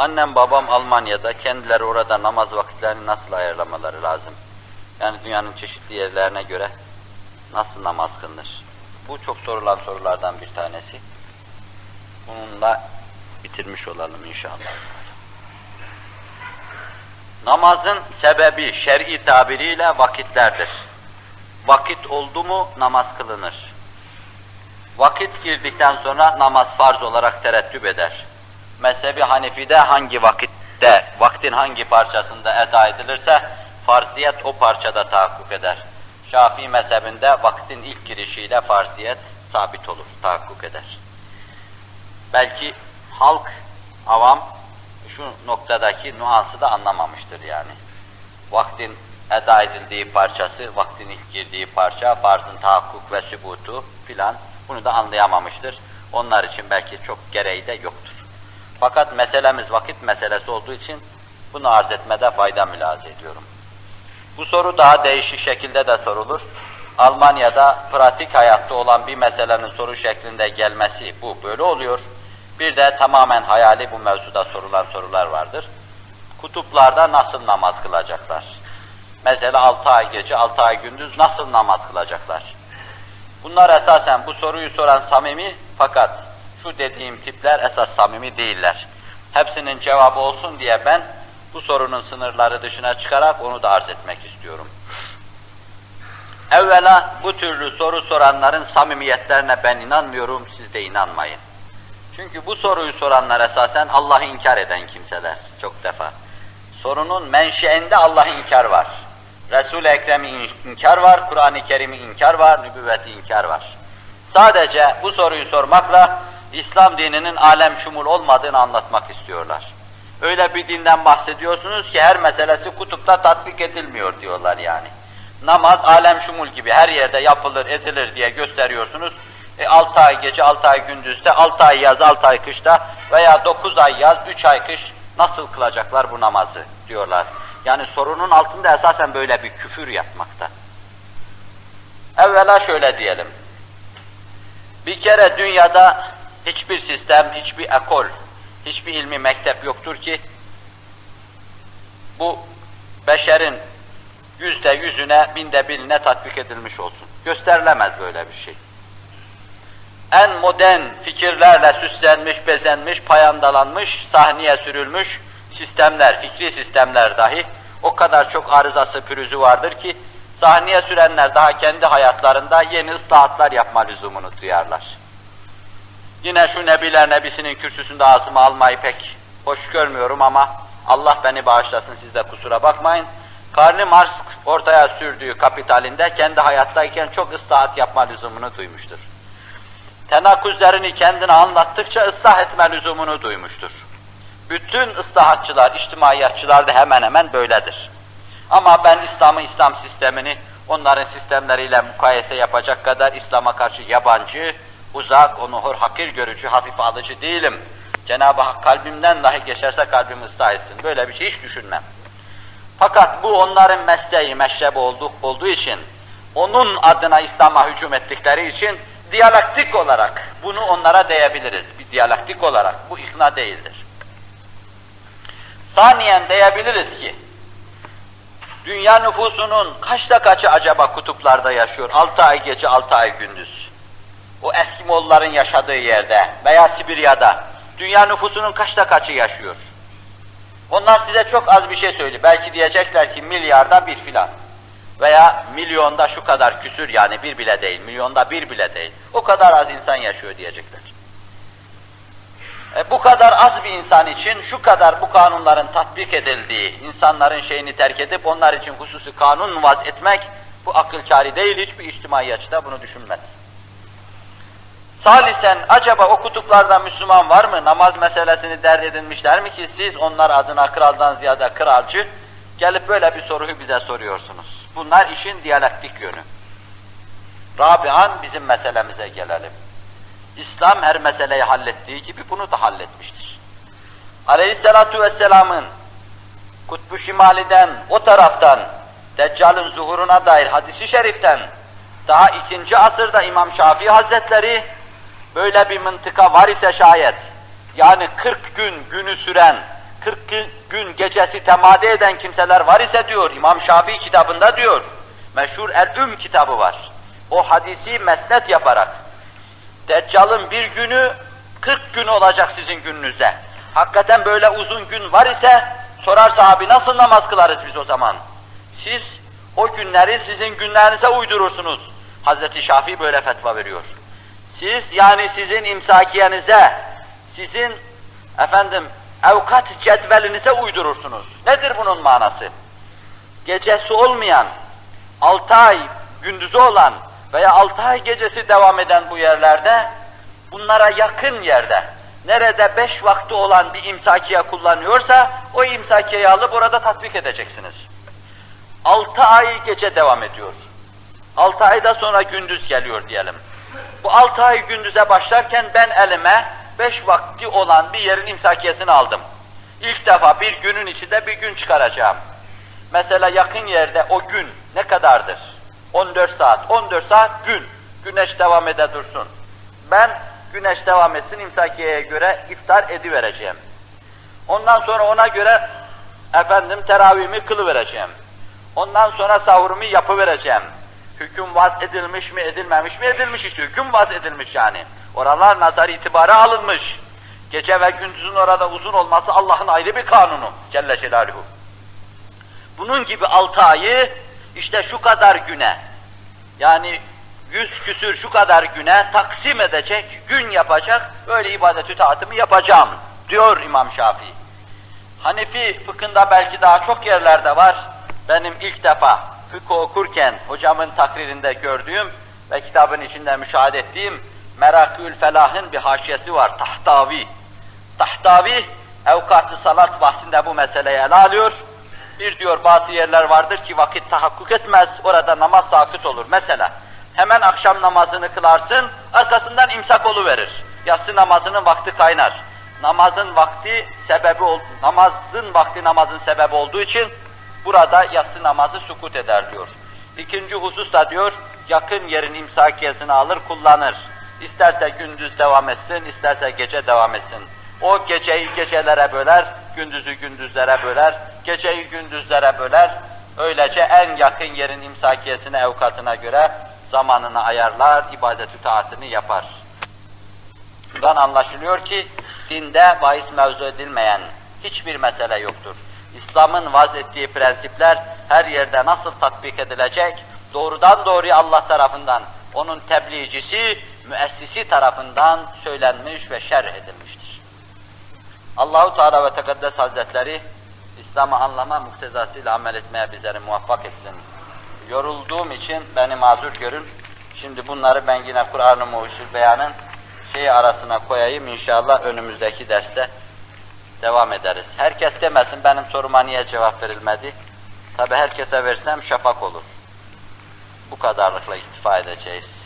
Annem babam Almanya'da, kendileri orada namaz vakitlerini nasıl ayarlamaları lazım? Yani dünyanın çeşitli yerlerine göre nasıl namaz kılınır? Bu çok sorulan sorulardan bir tanesi. Bununla bitirmiş olalım inşallah. Namazın sebebi şer'i tabiriyle vakitlerdir. Vakit oldu mu namaz kılınır. Vakit girdikten sonra namaz farz olarak terettüp eder. Mezhebi Hanefi'de hangi vakitte, vaktin hangi parçasında eda edilirse farziyet o parçada tahakkuk eder. Şafii mezhebinde vaktin ilk girişiyle farziyet sabit olur, tahakkuk eder. Belki halk, avam şu noktadaki nuansı da anlamamıştır yani. Vaktin eda edildiği parçası, vaktin ilk girdiği parça, farzın tahakkuk ve sübutu filan bunu da anlayamamıştır. Onlar için belki çok gereği de yoktur. Fakat meselemiz vakit meselesi olduğu için bunu arz etmede fayda mülahaza ediyorum. Bu soru daha değişik şekilde de sorulur. Almanya'da pratik hayatta olan bir meselenin soru şeklinde gelmesi bu böyle oluyor. Bir de tamamen hayali bu mevzuda sorulan sorular vardır. Kutuplarda nasıl namaz kılacaklar? Mesela 6 ay gece, 6 ay gündüz nasıl namaz kılacaklar? Bunlar esasen bu soruyu soran samimi fakat şu dediğim tipler esas samimi değiller. Hepsinin cevabı olsun diye ben bu sorunun sınırları dışına çıkarak onu da arz etmek istiyorum. Evvela bu türlü soru soranların samimiyetlerine ben inanmıyorum, siz de inanmayın. Çünkü bu soruyu soranlar esasen Allah'ı inkar eden kimseler çok defa. Sorunun menşeinde Allah'ı inkar var. Resul-i Ekrem'i inkar var, Kur'an-ı Kerim'i inkar var, nübüvveti inkar var. Sadece bu soruyu sormakla İslam dininin alem şumul olmadığını anlatmak istiyorlar. Öyle bir dinden bahsediyorsunuz ki her meselesi kutupta tatbik edilmiyor diyorlar yani. Namaz alem şumul gibi her yerde yapılır, edilir diye gösteriyorsunuz. E 6 ay gece, 6 ay gündüzde, 6 ay yaz, 6 ay kışta veya 9 ay yaz, 3 ay kış nasıl kılacaklar bu namazı diyorlar. Yani sorunun altında esasen böyle bir küfür yatmakta. Evvela şöyle diyelim. Bir kere dünyada hiçbir sistem, hiçbir ekol, hiçbir ilmi mektep yoktur ki bu beşerin yüzde yüzüne, binde birine tatbik edilmiş olsun. Gösterilemez böyle bir şey. En modern fikirlerle süslenmiş, bezenmiş, payandalanmış, sahneye sürülmüş sistemler, fikri sistemler dahi o kadar çok arızası, pürüzü vardır ki sahneye sürenler daha kendi hayatlarında yeni ıslahatlar yapma lüzumunu duyarlar. Yine şu Nebiler Nebisi'nin kürsüsünde ağzıma almayı pek hoş görmüyorum ama Allah beni bağışlasın siz de kusura bakmayın. Karni Marx ortaya sürdüğü kapitalinde kendi hayattayken çok ıslahat yapma lüzumunu duymuştur. Tenakuzlerini kendine anlattıkça ıslah etme lüzumunu duymuştur. Bütün ıslahatçılar, içtimaiyatçılar da hemen hemen böyledir. Ama ben İslam'ı, İslam sistemini onların sistemleriyle mukayese yapacak kadar İslam'a karşı yabancı, uzak, onu hor hakir görücü, hafif alıcı değilim. Cenab-ı Hak kalbimden dahi geçerse kalbimi ıslah etsin. Böyle bir şey hiç düşünmem. Fakat bu onların mesleği, meşrebi olduğu, olduğu için, onun adına İslam'a hücum ettikleri için diyalektik olarak bunu onlara diyebiliriz. Bir diyalektik olarak bu ikna değildir. Saniyen diyebiliriz ki, dünya nüfusunun kaçta kaçı acaba kutuplarda yaşıyor? Altı ay gece, altı ay gündüz. O Eskimoğulların yaşadığı yerde veya Sibirya'da dünya nüfusunun kaçta kaçı yaşıyor? Onlar size çok az bir şey söylüyor. Belki diyecekler ki milyarda bir filan. Veya milyonda şu kadar küsür yani bir bile değil, milyonda bir bile değil. O kadar az insan yaşıyor diyecekler. E, bu kadar az bir insan için şu kadar bu kanunların tatbik edildiği, insanların şeyini terk edip onlar için hususi kanun vaz etmek, bu akıl kâri değil, hiçbir içtimaiyatçı da bunu düşünmez. Salisen, acaba o kutuplarda Müslüman var mı? Namaz meselesini dert edinmişler mi ki siz onlar adına kraldan ziyade kralcı, gelip böyle bir soruyu bize soruyorsunuz. Bunlar işin diyalektik yönü. Rabian bizim meselemize gelelim. İslam her meseleyi hallettiği gibi bunu da halletmiştir. Aleyhisselatu vesselamın Kutbu Şimali'den, o taraftan, Deccal'ın zuhuruna dair hadisi şeriften, daha ikinci asırda İmam Şafii Hazretleri, böyle bir mıntıka var ise şayet, yani 40 gün günü süren 40 gün gecesi temade eden kimseler var ise diyor, İmam Şafii kitabında diyor, meşhur El-Üm kitabı var. O hadisi mesnet yaparak, Deccal'ın bir günü 40 gün olacak sizin gününüzde. Hakikaten böyle uzun gün var ise, sorarsa abi nasıl namaz kılarız biz o zaman? Siz o günleri sizin günlerinize uydurursunuz. Hazreti Şafii böyle fetva veriyor. Siz yani sizin imsakiyenize, sizin efendim evkat cedvelinize uydurursunuz. Nedir bunun manası? Gecesi olmayan, altı ay gündüzü olan veya altı ay gecesi devam eden bu yerlerde, bunlara yakın yerde, nerede beş vakti olan bir imsakiye kullanıyorsa, o imsakiyeyi alıp orada tatbik edeceksiniz. Altı ay gece devam ediyor. Altı ayda sonra gündüz geliyor diyelim. Bu altı ay gündüze başlarken ben elime beş vakti olan bir yerin imsakiyesini aldım. İlk defa bir günün içinde bir gün çıkaracağım. Mesela yakın yerde o gün ne kadardır? 14 saat. 14 saat gün. Güneş devam ede dursun. Ben güneş devam etsin imsakiyeye göre iftar edivereceğim. Ondan sonra ona göre efendim teravihimi kılıvereceğim. Ondan sonra sahurumu yapıvereceğim. Hüküm vaz edilmiş mi, edilmemiş mi? Edilmiş işte, hüküm vaz edilmiş yani. Oralar nazar itibara alınmış. Gece ve gündüzün orada uzun olması Allah'ın ayrı bir kanunu Celle Celaluhu. Bunun gibi altı ayı işte şu kadar güne, yani yüz küsür şu kadar güne taksim edecek, gün yapacak, böyle ibadet-ü taatımı yapacağım diyor İmam Şafii. Hanefi fıkhında belki daha çok yerlerde var. Benim ilk defa fıkıh okurken hocamın takririnde gördüğüm ve kitabın içinde müşahede ettiğim Merakül Felah'ın bir haşiyesi var, Tahtavi. Tahtavi, evkat-ı salat bahsinde bu meseleyi ele alıyor. Bir diyor bazı yerler vardır ki vakit tahakkuk etmez, orada namaz sakıt olur. Mesela hemen akşam namazını kılarsın, arkasından imsak verir. Yatsı namazının vakti kaynar. Namazın vakti sebebi namazın vakti namazın sebebi olduğu için burada yatsı namazı sukut eder diyor. İkinci husus da diyor, yakın yerin imsakiyesini alır, kullanır. İsterse gündüz devam etsin, isterse gece devam etsin. O geceyi gecelere böler, gündüzü gündüzlere böler, geceyi gündüzlere böler. Öylece en yakın yerin imsakiyesine, evkatına göre zamanını ayarlar, ibadet-ü taatını yapar. Bundan anlaşılıyor ki, dinde bahis mevzu edilmeyen hiçbir mesele yoktur. İslam'ın vaz ettiği prensipler her yerde nasıl tatbik edilecek, doğrudan doğruya Allah tarafından, onun tebliğcisi, müessisi tarafından söylenmiş ve şerh edilmiştir. Allahu Teala ve Tekaddes Hazretleri İslam'ı anlama muktezasıyla amel etmeye bizleri muvaffak etsin. Yorulduğum için beni mazur görün. Şimdi bunları ben yine Kur'an-ı Muhsul Beyan'ın şey arasına koyayım inşallah önümüzdeki derste devam ederiz. Herkes demesin benim soruma niye cevap verilmedi. Tabi herkese versem şafak olur. Bu kadarlıkla iktifa edeceğiz.